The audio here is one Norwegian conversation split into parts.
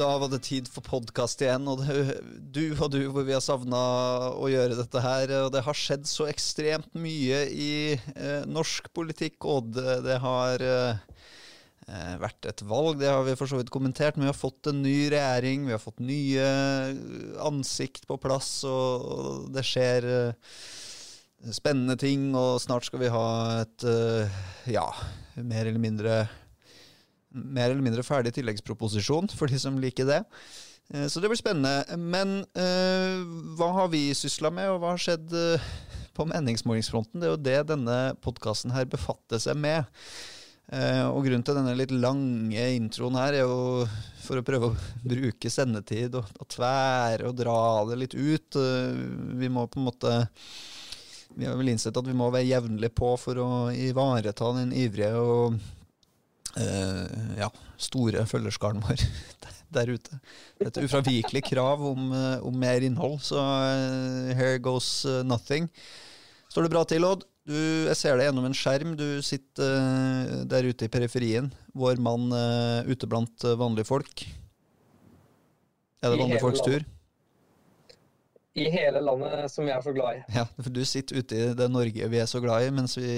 Da var det tid for podkast igjen, og det, du og du, hvor vi har savna å gjøre dette her. Og det har skjedd så ekstremt mye i eh, norsk politikk, og det, det har eh, eh, vært et valg, det har vi for så vidt kommentert. Men vi har fått en ny regjering, vi har fått nye ansikt på plass, og, og det skjer eh, spennende ting. Og snart skal vi ha et eh, ja, mer eller mindre mer eller mindre ferdig tilleggsproposisjon for de som liker det. Eh, så det blir spennende. Men uh, hva har vi sysla med, og hva har skjedd uh, på meningsmålingsfronten? Det er jo det denne podkasten her befatter seg med. Uh, og grunnen til denne litt lange introen her er jo for å prøve å bruke sendetid og, og tvære og dra det litt ut. vi må på en måte Vi har vel innsett at vi må være jevnlig på for å ivareta den ivrige og uh, ja, store følgerskaren vår der ute. Et ufravikelig krav om, uh, om, mer innhold, så uh, here goes nothing. Står det bra til, Odd? Du, jeg ser deg gjennom en skjerm. Du sitter der ute i periferien. Vår mann ute blant vanlige folk. Er det vanlige folks tur? I hele landet som vi er så glad i. Ja, for du sitter ute i det Norge vi er så glad i, mens vi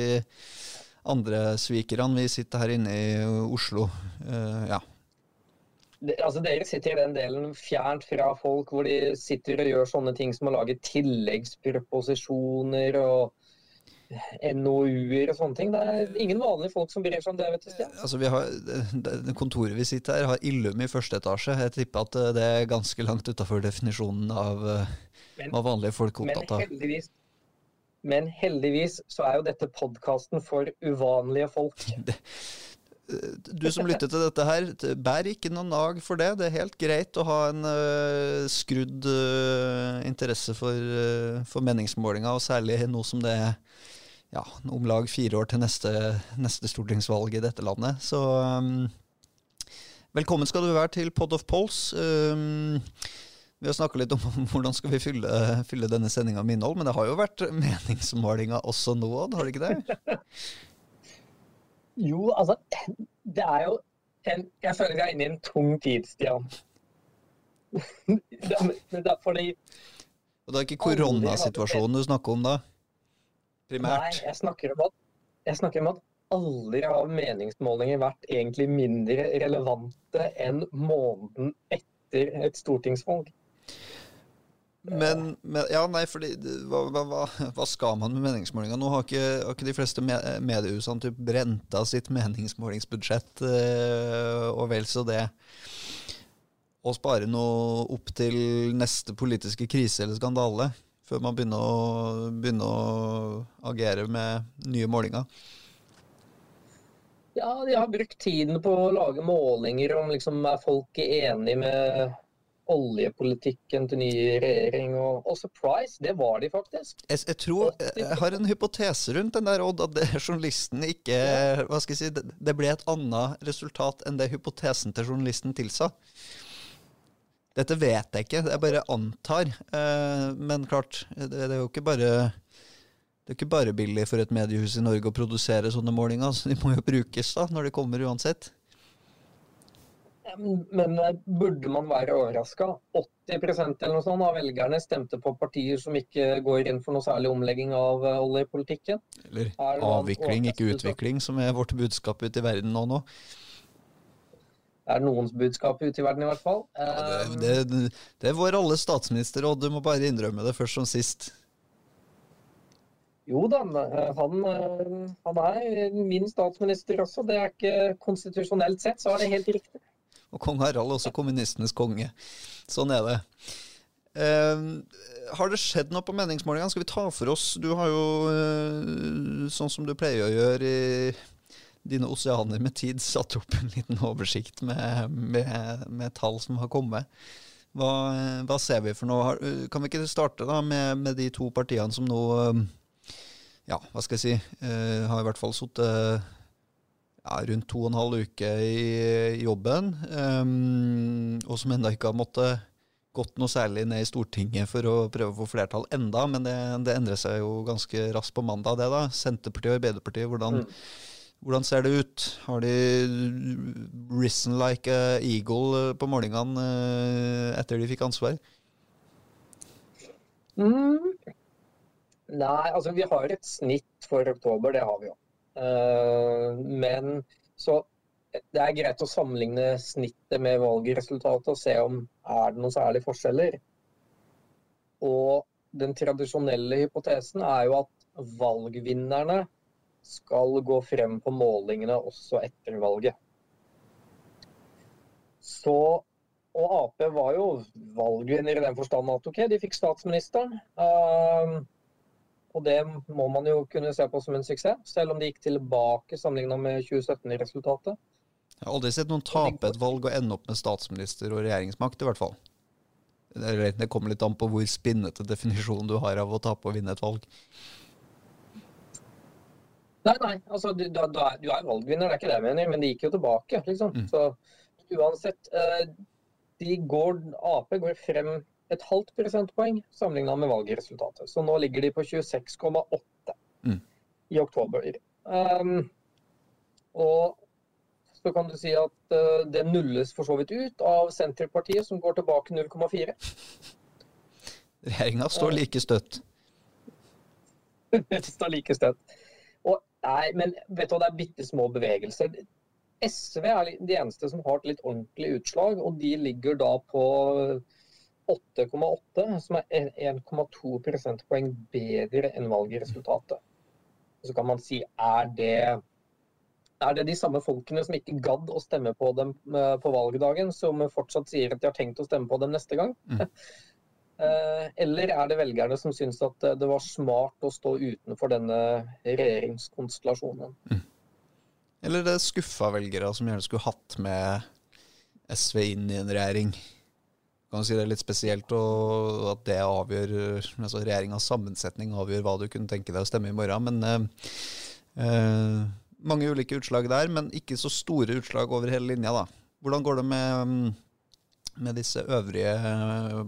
andre svikerne. Vi sitter her inne i Oslo. Uh, ja. Det, altså Dere sitter i den delen fjernt fra folk hvor de sitter og gjør sånne ting som å lage tilleggsproposisjoner og NOU-er og sånne ting. Det er ingen vanlige folk som bryr seg om det. vet du, Stian. Altså, vi har, det, Kontoret vi sitter her, har Illum i første etasje. Jeg tipper at eh, det er ganske langt utafor definisjonen av eh, hva vanlige folk er opptatt av. Men heldigvis men heldigvis så er jo dette podkasten for uvanlige folk. du som lytter til dette her, bær ikke noe nag for det. Det er helt greit å ha en uh, skrudd uh, interesse for, uh, for meningsmålinger, og særlig nå som det er ja, om lag fire år til neste, neste stortingsvalg i dette landet. Så um, velkommen skal du være til Pod of Polls. Um, vi har snakka litt om hvordan skal vi fylle, fylle denne sendinga med innhold, men det har jo vært meningsmålinger også nå, har det ikke det? jo, altså Det er jo en, Jeg føler jeg er inne i en tung tid, Stian. fordi Og det er ikke koronasituasjonen du snakker om da? Primært? Nei, jeg snakker om at, jeg snakker om at aldri har meningsmålinger vært egentlig mindre relevante enn måneden etter et stortingsvalg. Men, men, ja, nei, fordi hva, hva, hva, skal man med meningsmålinger? Nå har ikke, har ikke de fleste mediehusene typ brenta sitt meningsmålingsbudsjett øh, og vel så det. Å spare noe opp til neste politiske krise eller skandale før man begynner å, begynner å agere med nye målinger. Ja, de har brukt tiden på å lage målinger om liksom, er folk enige med oljepolitikken til ny regjering. Og, og, surprise, det var de faktisk. Jeg, jeg, tror, jeg har en hypotese rundt den der, Odd, at det, journalisten ikke hva skal jeg si, det, det ble et annet resultat enn det hypotesen til journalisten tilsa. Dette vet jeg ikke, jeg bare antar. Eh, men klart, det, det, er jo ikke bare det er ikke bare billig for et mediehus i Norge å produsere sånne målinger, så de må jo brukes da, når de kommer uansett. Men eh, burde man være overraska? 80% eller noe sånt av velgerne stemte på partier som ikke går inn for noe særlig omlegging av eh, oljepolitikken. Eller avvikling, ikke utvikling, som er vårt budskap ute i verden nå. nå. Det er noens budskap ute i verden, i hvert fall. Ja, det, det, det, er vår alles statsminister, og du må bare innrømme det først som sist. Jo da, han, han er min statsminister også. Det er ikke konstitusjonelt sett, så er det helt riktig. Og kong Harald er også kommunistenes konge. Sånn er det. Uh, har det skjedd noe på meningsmålingene? Skal vi ta for oss Du har jo, uh, sånn som du pleier å gjøre i dine oseaner med tid, satt opp en liten oversikt med, med, med tall som har kommet. Hva, hva, ser vi for noe? Kan vi ikke starte da med, med de to partiene som nå Ja, hva skal jeg si, uh, har i hvert fall sittet ja, rundt to og en halv uke i jobben, um, og som ennå ikke har måttet gått noe særlig ned i Stortinget for å prøve å få flertall enda, men det, det endrer seg jo ganske raskt på mandag, det da. Senterpartiet og Arbeiderpartiet, hvordan, mm. Hvordan ser det ut? Har de risen like a eagle på målingene etter de fikk ansvar? Mm. Nei, altså vi har et snitt for oktober, det har vi jo. Uh, men så det er greit å sammenligne snittet med valgresultatet og se om er det noen særlige forskjeller. Og den tradisjonelle hypotesen er jo at valgvinnerne skal gå frem på målingene også etter valget. Så, og Ap var jo valgvinner i den forstand at ok, de fikk statsministeren. Uh, og det må man jo kunne se på som en suksess, selv om de gikk tilbake sammenlignet med 2017 i resultatet. Jeg har aldri sett noen tape et valg og ende opp med statsminister og regjeringsmakt, i hvert fall. Det kommer litt an på hvor spinnete definisjonen du har av å tape og vinne et valg. Nei, nei. altså Du, du, du er valgvinner, det er ikke det jeg mener, men de gikk jo tilbake, liksom. Mm. Så uansett eh, de går, Ap går frem et halvt prosentpoeng sammenlignet med valgresultatet. Så nå ligger de på 26,8 mm. i oktober. Um, og så kan du si at uh, det nulles for så vidt ut av Senterpartiet, som går tilbake 0,4. Regjeringa står like støtt. står like støtt. Og, nei, men vet du hva, det er bitte små bevegelser. SV er de eneste som har et litt ordentlig utslag, og de ligger da på 8,8, som er 1,2 prosentpoeng bedre enn valgresultatet. Så kan man si er det, er det de samme folkene som ikke gadd å stemme på dem eh, på valgdagen, som fortsatt sier at de har tenkt å stemme på dem neste gang? Mm. Eh, eller er det velgerne som syns at det var smart å stå utenfor denne regjeringskonstellasjonen? Mm. Eller det er skuffa velgere som gjerne skulle hatt med SV inn i en regjering? Kan si det er litt spesielt og at det avgjør altså Regjeringas sammensetning avgjør hva du kunne tenke deg å stemme i morgen. Men eh, eh, mange ulike utslag der, men ikke så store utslag over hele linja. da. Hvordan går det med, med disse øvrige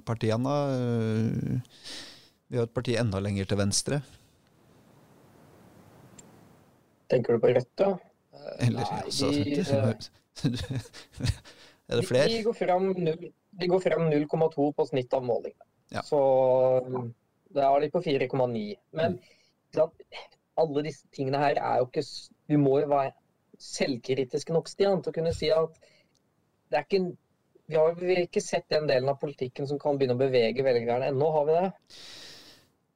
partiene? da? Vi har et parti enda lenger til venstre. Tenker du på Rødt, da? Eller, Nei, altså, de, Er det flere? De, de går fram null de går frem 0,2 på snitt av målingene. Ja. Så da er de på 4,9. Men mm. alle disse tingene her er jo ikke Vi må jo være selvkritiske nok Stian, til å kunne si at det er ikke vi har ikke sett den delen av politikken som kan begynne å bevege velgerne ennå, har vi det?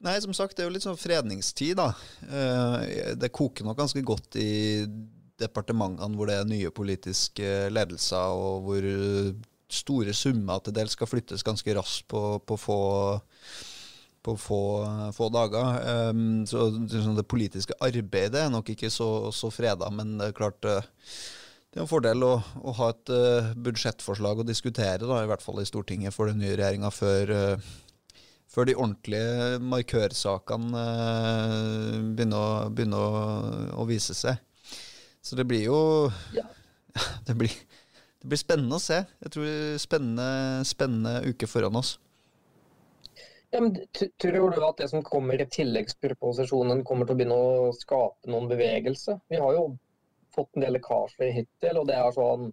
Nei, som sagt, det er jo litt sånn fredningstid, da. Eh, det koker nok ganske godt i departementene hvor det er nye politiske ledelser, og hvor store summer til dels skal flyttes ganske raskt på, på få på få, få dager. Um, så liksom det politiske arbeidet er nok ikke så, så freda, men det er klart uh, det er en fordel å, å ha et uh, budsjettforslag å diskutere, da, i hvert fall i Stortinget, for den nye regjeringa før, uh, før, de ordentlige markørsakene begynner, å, begynner å, å, vise seg. Så det blir jo ja. Det blir det blir spennende å se. Jeg tror spennende, spennende uke foran oss. Ja, men tror du at det som kommer i tilleggsproposisjonen, kommer til å begynne å skape noen bevegelse? Vi har jo fått en del lekkasjer hittil, og det er sånn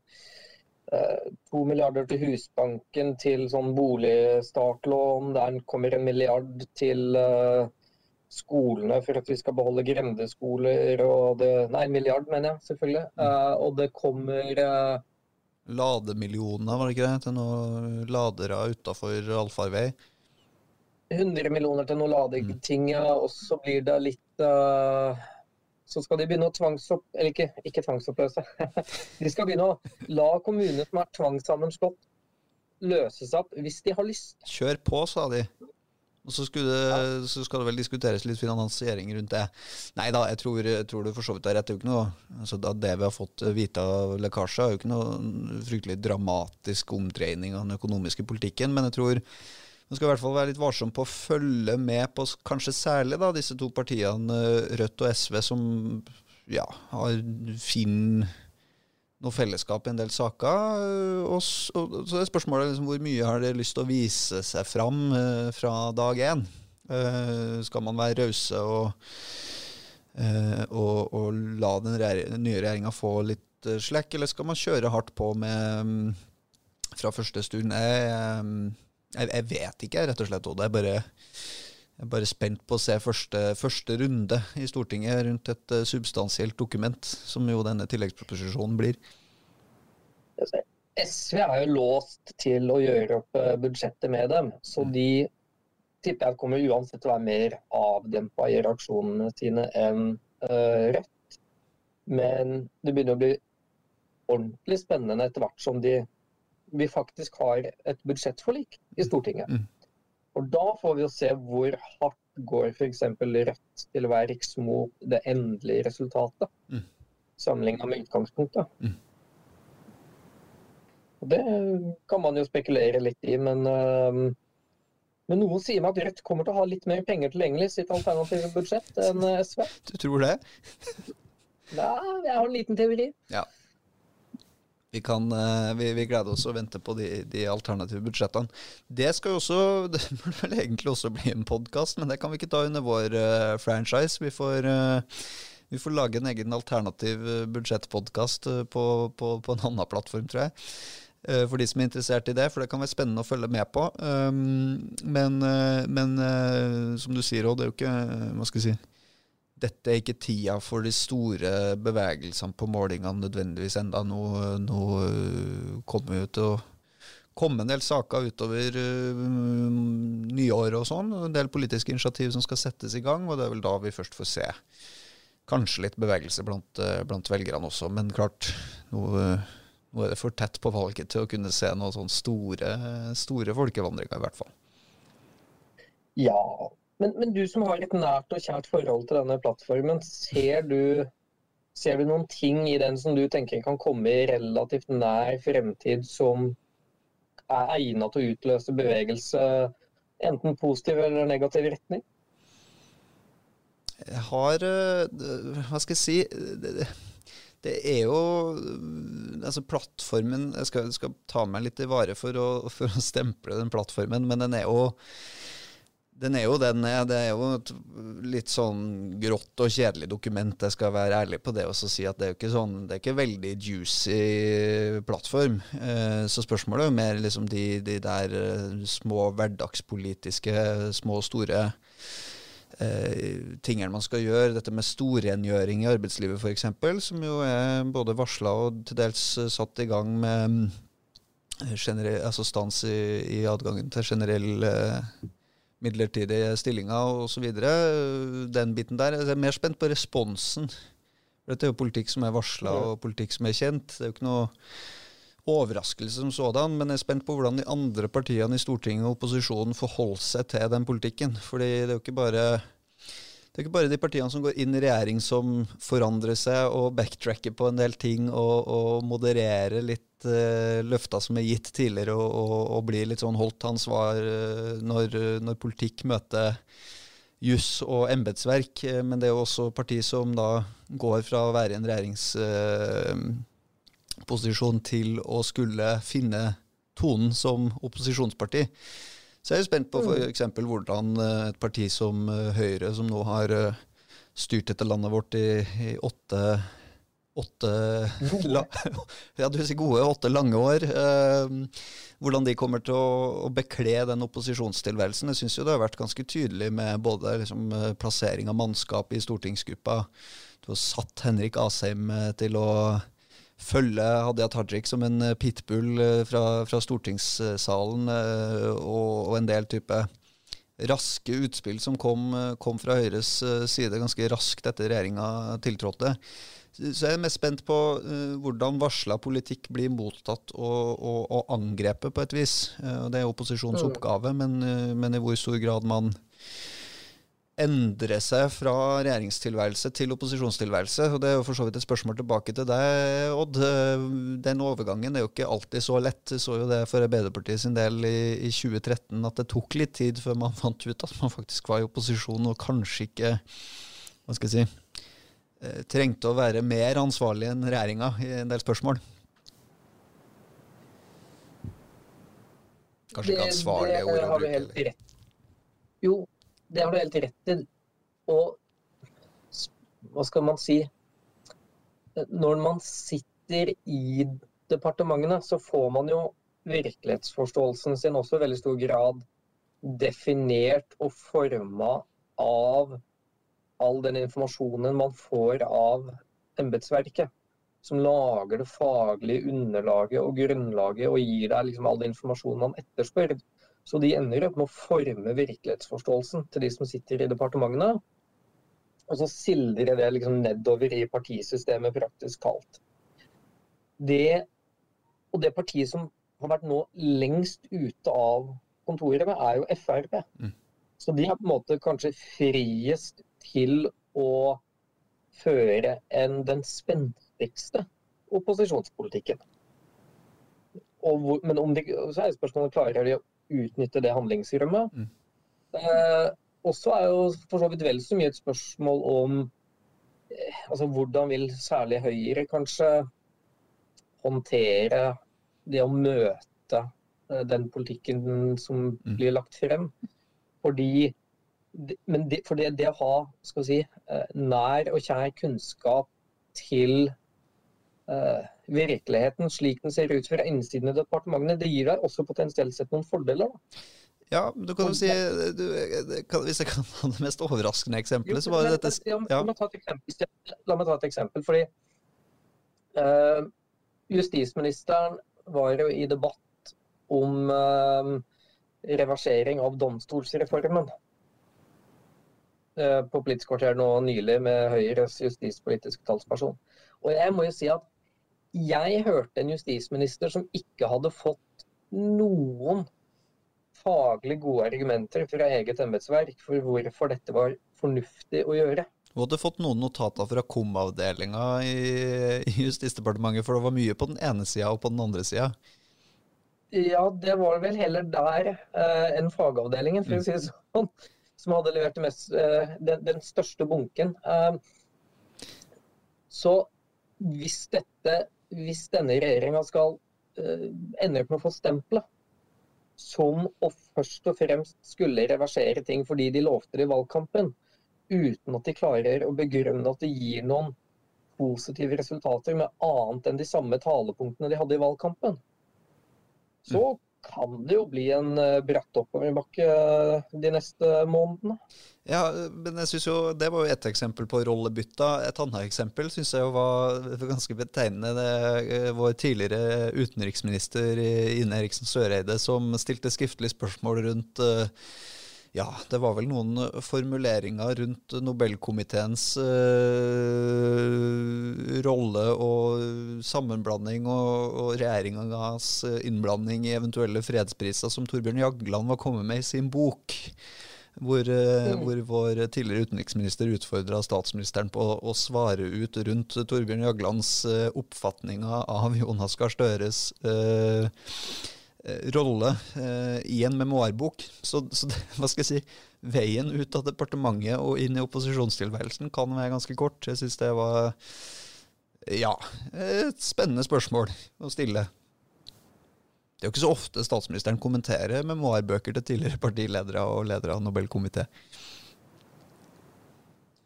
eh, to milliarder til Husbanken til sånn boligstartlån. Der kommer en milliard til uh, skolene for at vi skal beholde grendeskoler. Og det, nei, en milliard, mener jeg selvfølgelig. Uh, og det kommer uh, lademillioner, var det ikke det? Til noen ladere utafor allfarvei? 100 millioner til noen ladeting, ja. Og så blir det litt uh, Så skal de begynne å tvangsopp... Eller ikke, ikke tvangsoppløse. de skal begynne å la kommuner som er tvangssammenslått, løse seg opp hvis de har lyst. Kjør på, sa de. Og så, det, så, skal det vel diskuteres litt finansiering rundt det. Nei da, jeg tror, jeg tror du for så vidt har rett. Det, noe, altså det vi har fått vite av lekkasjer, er jo ikke noe fryktelig dramatisk omdreining av den økonomiske politikken. Men jeg tror man skal i hvert fall være litt varsom på å følge med på kanskje særlig da, disse to partiene, Rødt og SV, som ja, har fin noe fellesskap i en del saker. Øh, og så, så er spørsmålet liksom, hvor mye har dere lyst til å vise seg fram uh, fra dag én? Uh, skal man være rause og og, og, la den, den nye regjeringa få litt slekk, eller skal man kjøre hardt på med mm, fra første stund? Jeg, jeg, jeg vet ikke, rett og slett. Og det er bare jeg er bare spent på å se første, første runde i Stortinget rundt et uh, substansielt dokument, som jo denne tilleggsproposisjonen blir. SV er jo låst til å gjøre opp uh, budsjettet med dem, så mm. de tipper jeg kommer uansett til å være mer avdempa i reaksjonene sine enn uh, Rødt. Men det begynner å bli ordentlig spennende etter hvert som de, vi faktisk har et budsjettforlik i Stortinget. Og Da får vi jo se hvor hardt går f.eks. Rødt til hver riks mot det endelige resultatet, mm. sammenligna med utgangspunktet. Mm. Det kan man jo spekulere litt i, men, uh, men noen sier meg at Rødt kommer til å ha litt mer penger tilgjengelig i sitt alternative budsjett enn SV. Du tror det? Nei, jeg har en liten teori. Ja. Vi, kan, eh, vi, vi, gleder oss og venter på de, de, alternative budsjettene. Det skal jo også, det burde vel egentlig også bli en podkast, men det kan vi ikke ta under vår uh, franchise. Vi får, uh, vi får, lage en egen alternativ budsjettpodkast på, på, på, en annen plattform, tror jeg. For de som er interessert i det, for det kan være spennende å følge med på. Um, men, men som du sier òg, det er jo ikke Hva skal jeg si dette er ikke tida for de store bevegelsene på målingene nødvendigvis enda. Nå, nå øh, kommer vi til å komme en del saker utover uh, nyåret og sånn. En del politiske initiativ som skal settes i gang, og det er vel da vi først får se kanskje litt bevegelse blant, uh, blant velgerne også. Men klart, nå, nå, er det for tett på valget til å kunne se noen sånne store, store folkevandringer, i hvert fall. Ja, men, men, du som har et nært og kjært forhold til denne plattformen, ser du, ser du, noen ting i den som du tenker kan komme i relativt nær fremtid som er egnet til å utløse bevegelse, enten positiv eller negativ retning? Jeg har eh, Hva skal jeg si? Det, det er jo Altså, plattformen Jeg skal, skal ta meg litt i vare for å, for å stemple den plattformen, men den er jo den er jo den Det er jo et litt sånn grått og kjedelig dokument. Jeg skal være ærlig på det og si at det er jo ikke sånn Det er ikke veldig juicy plattform. Eh, så spørsmålet er jo mer liksom de, de der eh, små hverdagspolitiske, små og store eh, tingene man skal gjøre. Dette med storrengjøring i arbeidslivet f.eks., som jo er både varsla og til dels satt i gang med generell, altså stans i, i adgangen til generell midlertidige stillinger osv. Den biten der. Jeg er mer spent på responsen. Dette er jo politikk som er varsla og politikk som er kjent. Det er jo ikke noe overraskelse som sådan, men jeg er spent på hvordan de andre partiene i Stortinget og opposisjonen forholder seg til den politikken. Fordi det er jo ikke bare det er ikke bare de partiene som går inn i regjering som forandrer seg og backtracker på en del ting og, og modererer litt uh, løfter som er gitt tidligere, og, og, og blir litt sånn holdt ansvar uh, når, når, politikk møter juss og embetsverk. Uh, men det er jo også parti som da går fra å være i en regjeringsposisjon til å skulle finne tonen som opposisjonsparti. Så jeg er jo spent på f.eks. hvordan eh, et parti som eh, Høyre, som nå har eh, styrt dette landet vårt i, i åtte åtte la, ja, du sier gode, åtte lange år. Eh, hvordan de kommer til å, å bekle den opposisjonstilværelsen. Jeg syns det har vært ganske tydelig med både liksom, plassering av mannskap i stortingsgruppa. Du har satt Henrik Asheim til å følge Hadia Tajik som en eh, pitbull eh, fra, fra stortingssalen, eh, og, og, en del type raske utspill som kom, kom, fra Høyres side ganske raskt etter regjeringa tiltrådte. Så jeg er mest spent på uh, hvordan varsla politikk blir mottatt og, og, og angrepet på et vis. Uh, det er opposisjonens mm. oppgave, men, uh, men, i hvor stor grad man endre seg fra regjeringstilværelse til opposisjonstilværelse. og Det er jo for så vidt et spørsmål tilbake til deg, Odd. Den overgangen er jo ikke alltid så lett. Vi så jo det for Arbeiderpartiet sin del i, i, 2013 at det tok litt tid før man fant ut at man faktisk var i opposisjon og kanskje ikke hva skal jeg si, eh, trengte å være mer ansvarlig enn regjeringa i en del spørsmål. Kanskje ikke ansvarlig er ordet å bruke. Jo, det har du helt rett i. Og Hva skal man si Når man sitter i departementene, så får man jo virkelighetsforståelsen sin også i veldig stor grad definert og forma av all den informasjonen man får av embetsverket. Som lager det faglige underlaget og grunnlaget og gir deg liksom all den informasjonen man etterspør. Så de ender opp med å forme virkelighetsforståelsen til de som sitter i departementene. Og så sildrer det liksom nedover i partisystemet, praktisk talt. Det, og det partiet som har vært nå lengst ute av kontoret med, er jo Frp. Mm. Så de har på en måte kanskje friest til å føre en, den spenstigste opposisjonspolitikken. Hvor, men om de, så er spørsmålet klarer de å utnytte det handlingsrommet. Mm. Eh, også er jo for så vidt vel så mye et spørsmål om eh, altså hvordan vil særlig Høyre kanskje håndtere det å møte eh, den politikken som mm. blir lagt frem. Fordi men det, for det, det, å ha skal vi si, eh, nær og kjær kunnskap til uh, virkeligheten slik den ser ut fra innsiden av departementene, det gir deg også potensielt sett noen fordeler. da. Ja, du kan jo si du, kan, Hvis jeg kan ha det mest overraskende eksempelet, så var det dette ja, La meg ta et eksempel. La meg ta et eksempel fordi uh, Justisministeren var jo i debatt om uh, reversering av domstolsreformen uh, på Politisk kvarter nå nylig med Høyres justispolitiske talsperson. Og jeg må jo si at jeg hørte en justisminister som ikke hadde fått noen faglig gode argumenter fra eget embetsverk for hvorfor dette var fornuftig å gjøre. Du hadde fått noen notater fra KOM-avdelinga i, i, Justisdepartementet, for det var mye på den ene sida og på den andre sida? Ja, det var vel heller der eh, enn fagavdelingen, for å si det sånn, som hadde levert mest, eh, den, den, største bunken. Eh, så hvis, dette, hvis denne regjeringa skal uh, ende opp med å få stempelet som å først og fremst skulle reversere ting fordi de lovte det i valgkampen, uten at de klarer å begrunne at det gir noen positive resultater med annet enn de samme talepunktene de hadde i valgkampen, så. Kan det jo bli en eh, bratt oppoverbakke eh, de neste månedene. Ja, men jeg synes jo Det var jo ett eksempel på rollebytta. Et annet eksempel syns jeg jo var ganske betegnende. Eh, vår tidligere utenriksminister Ine Eriksen Søreide som stilte skriftlig spørsmål rundt ja, det var vel noen eh, formuleringer rundt Nobelkomiteens uh, rolle og sammenblanding og, og regjeringas eh, innblanding i eventuelle fredspriser som Torbjørn Jagland var kommet med i sin bok. Hvor, mm. hvor vår tidligere utenriksminister utfordra statsministeren på å, å svare ut rundt Torbjørn Jaglands oppfatninger av Jonas Gahr Støres Eh, rolle eh, i en memoarbok. Så, så det, hva skal jeg si, veien ut av departementet og inn i opposisjonstilværelsen kan være ganske kort. Jeg syns det var ja, et spennende spørsmål å stille. Det er jo ikke så ofte statsministeren kommenterer memoarbøker til tidligere partiledere og ledere av Nobelkomité.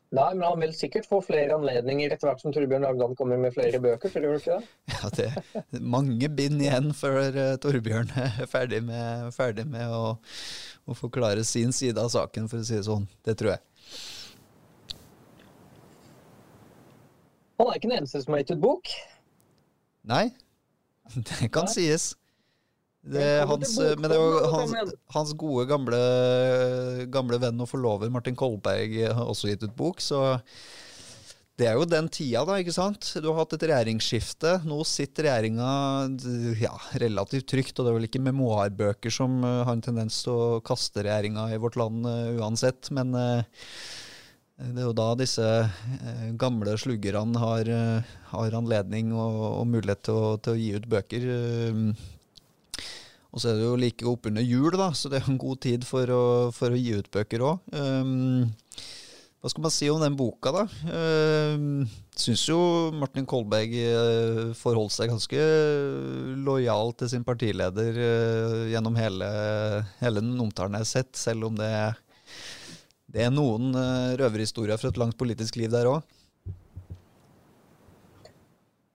Nei, men han vil sikkert få flere anledninger etter hvert som Torbjørn Agland kommer med flere bøker, tror du ikke det? Ja, det er mange bind igjen før uh, Torbjørn er ferdig med, ferdig med å, å, forklare sin side av saken, for å si det sånn. Det tror jeg. Han er ikke den eneste som har gitt ut bok. Nei, det kan Nei. sies. Det hans, men det er jo hans, hans gode, gamle, gamle, venn og forlover Martin Kolberg har også gitt ut bok, så det er jo den tida, da, ikke sant? Du har hatt et regjeringsskifte. Nå sitter regjeringa ja, relativt trygt, og det er vel ikke memoarbøker som uh, har en tendens til å kaste regjeringa i vårt land uh, uansett, men uh, det er jo da disse gamle sluggerne har, har anledning og, og, mulighet til å, til å, gi ut bøker. Og så er det jo like oppunder jul, da, så det er en god tid for å, for å gi ut bøker òg. Um, hva skal man si om den boka, da? Um, Syns jo Martin Kolberg uh, forholdt seg ganske lojal til sin partileder uh, gjennom hele, hele den omtalen jeg har sett, selv om det, det er noen uh, røverhistorier fra et langt politisk liv der òg.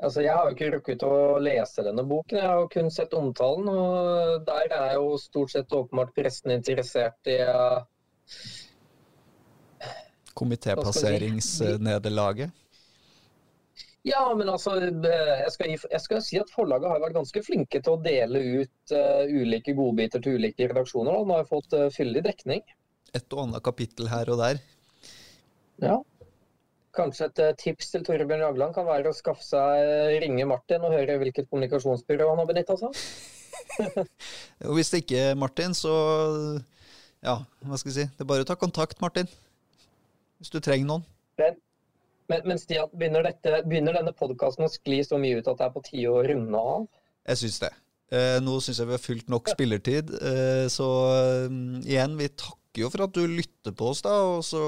Altså, Jeg har jo ikke rukket å lese denne boken, jeg har jo kun sett omtalen. og Der er jo stort sett åpenbart pressen interessert i uh, Komitépasseringsnederlaget? Ja, men altså, jeg skal, jeg skal, si at forlaget har vært ganske flinke til å dele ut uh, ulike godbiter til ulike redaksjoner. Og De har fått uh, fyldig dekning. Et og annet kapittel her og der. Ja. Kanskje et uh, tips til Torbjørn Jagland kan være å skaffe seg ringe Martin og høre hvilket kommunikasjonsbyrå han har benytta seg av. hvis det ikke er Martin, så ja, hva skal jeg si. Det er bare å ta kontakt, Martin. Hvis du trenger noen. Men men, men Stian, begynner, dette, begynner denne podkasten å skli så mye ut at det er på tide å runde av? Jeg syns det. Eh, nå syns jeg vi har fylt nok spillertid. Eh, så igjen, vi takker jo for at du lytter på oss, da. Og så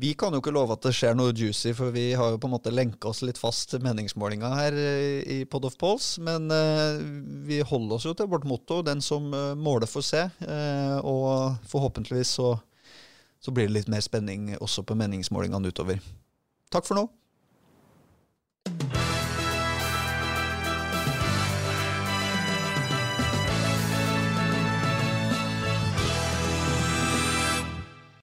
Vi kan jo ikke love at det skjer noe juicy, for vi har jo på en måte lenka oss litt fast til meningsmålinga her eh, i Pod of Polls. Men eh, vi holder oss jo til vårt motto 'Den som eh, måler, får se'. og forhåpentligvis så, så blir det litt mer spenning også på meningsmålingene utover. Takk for nå.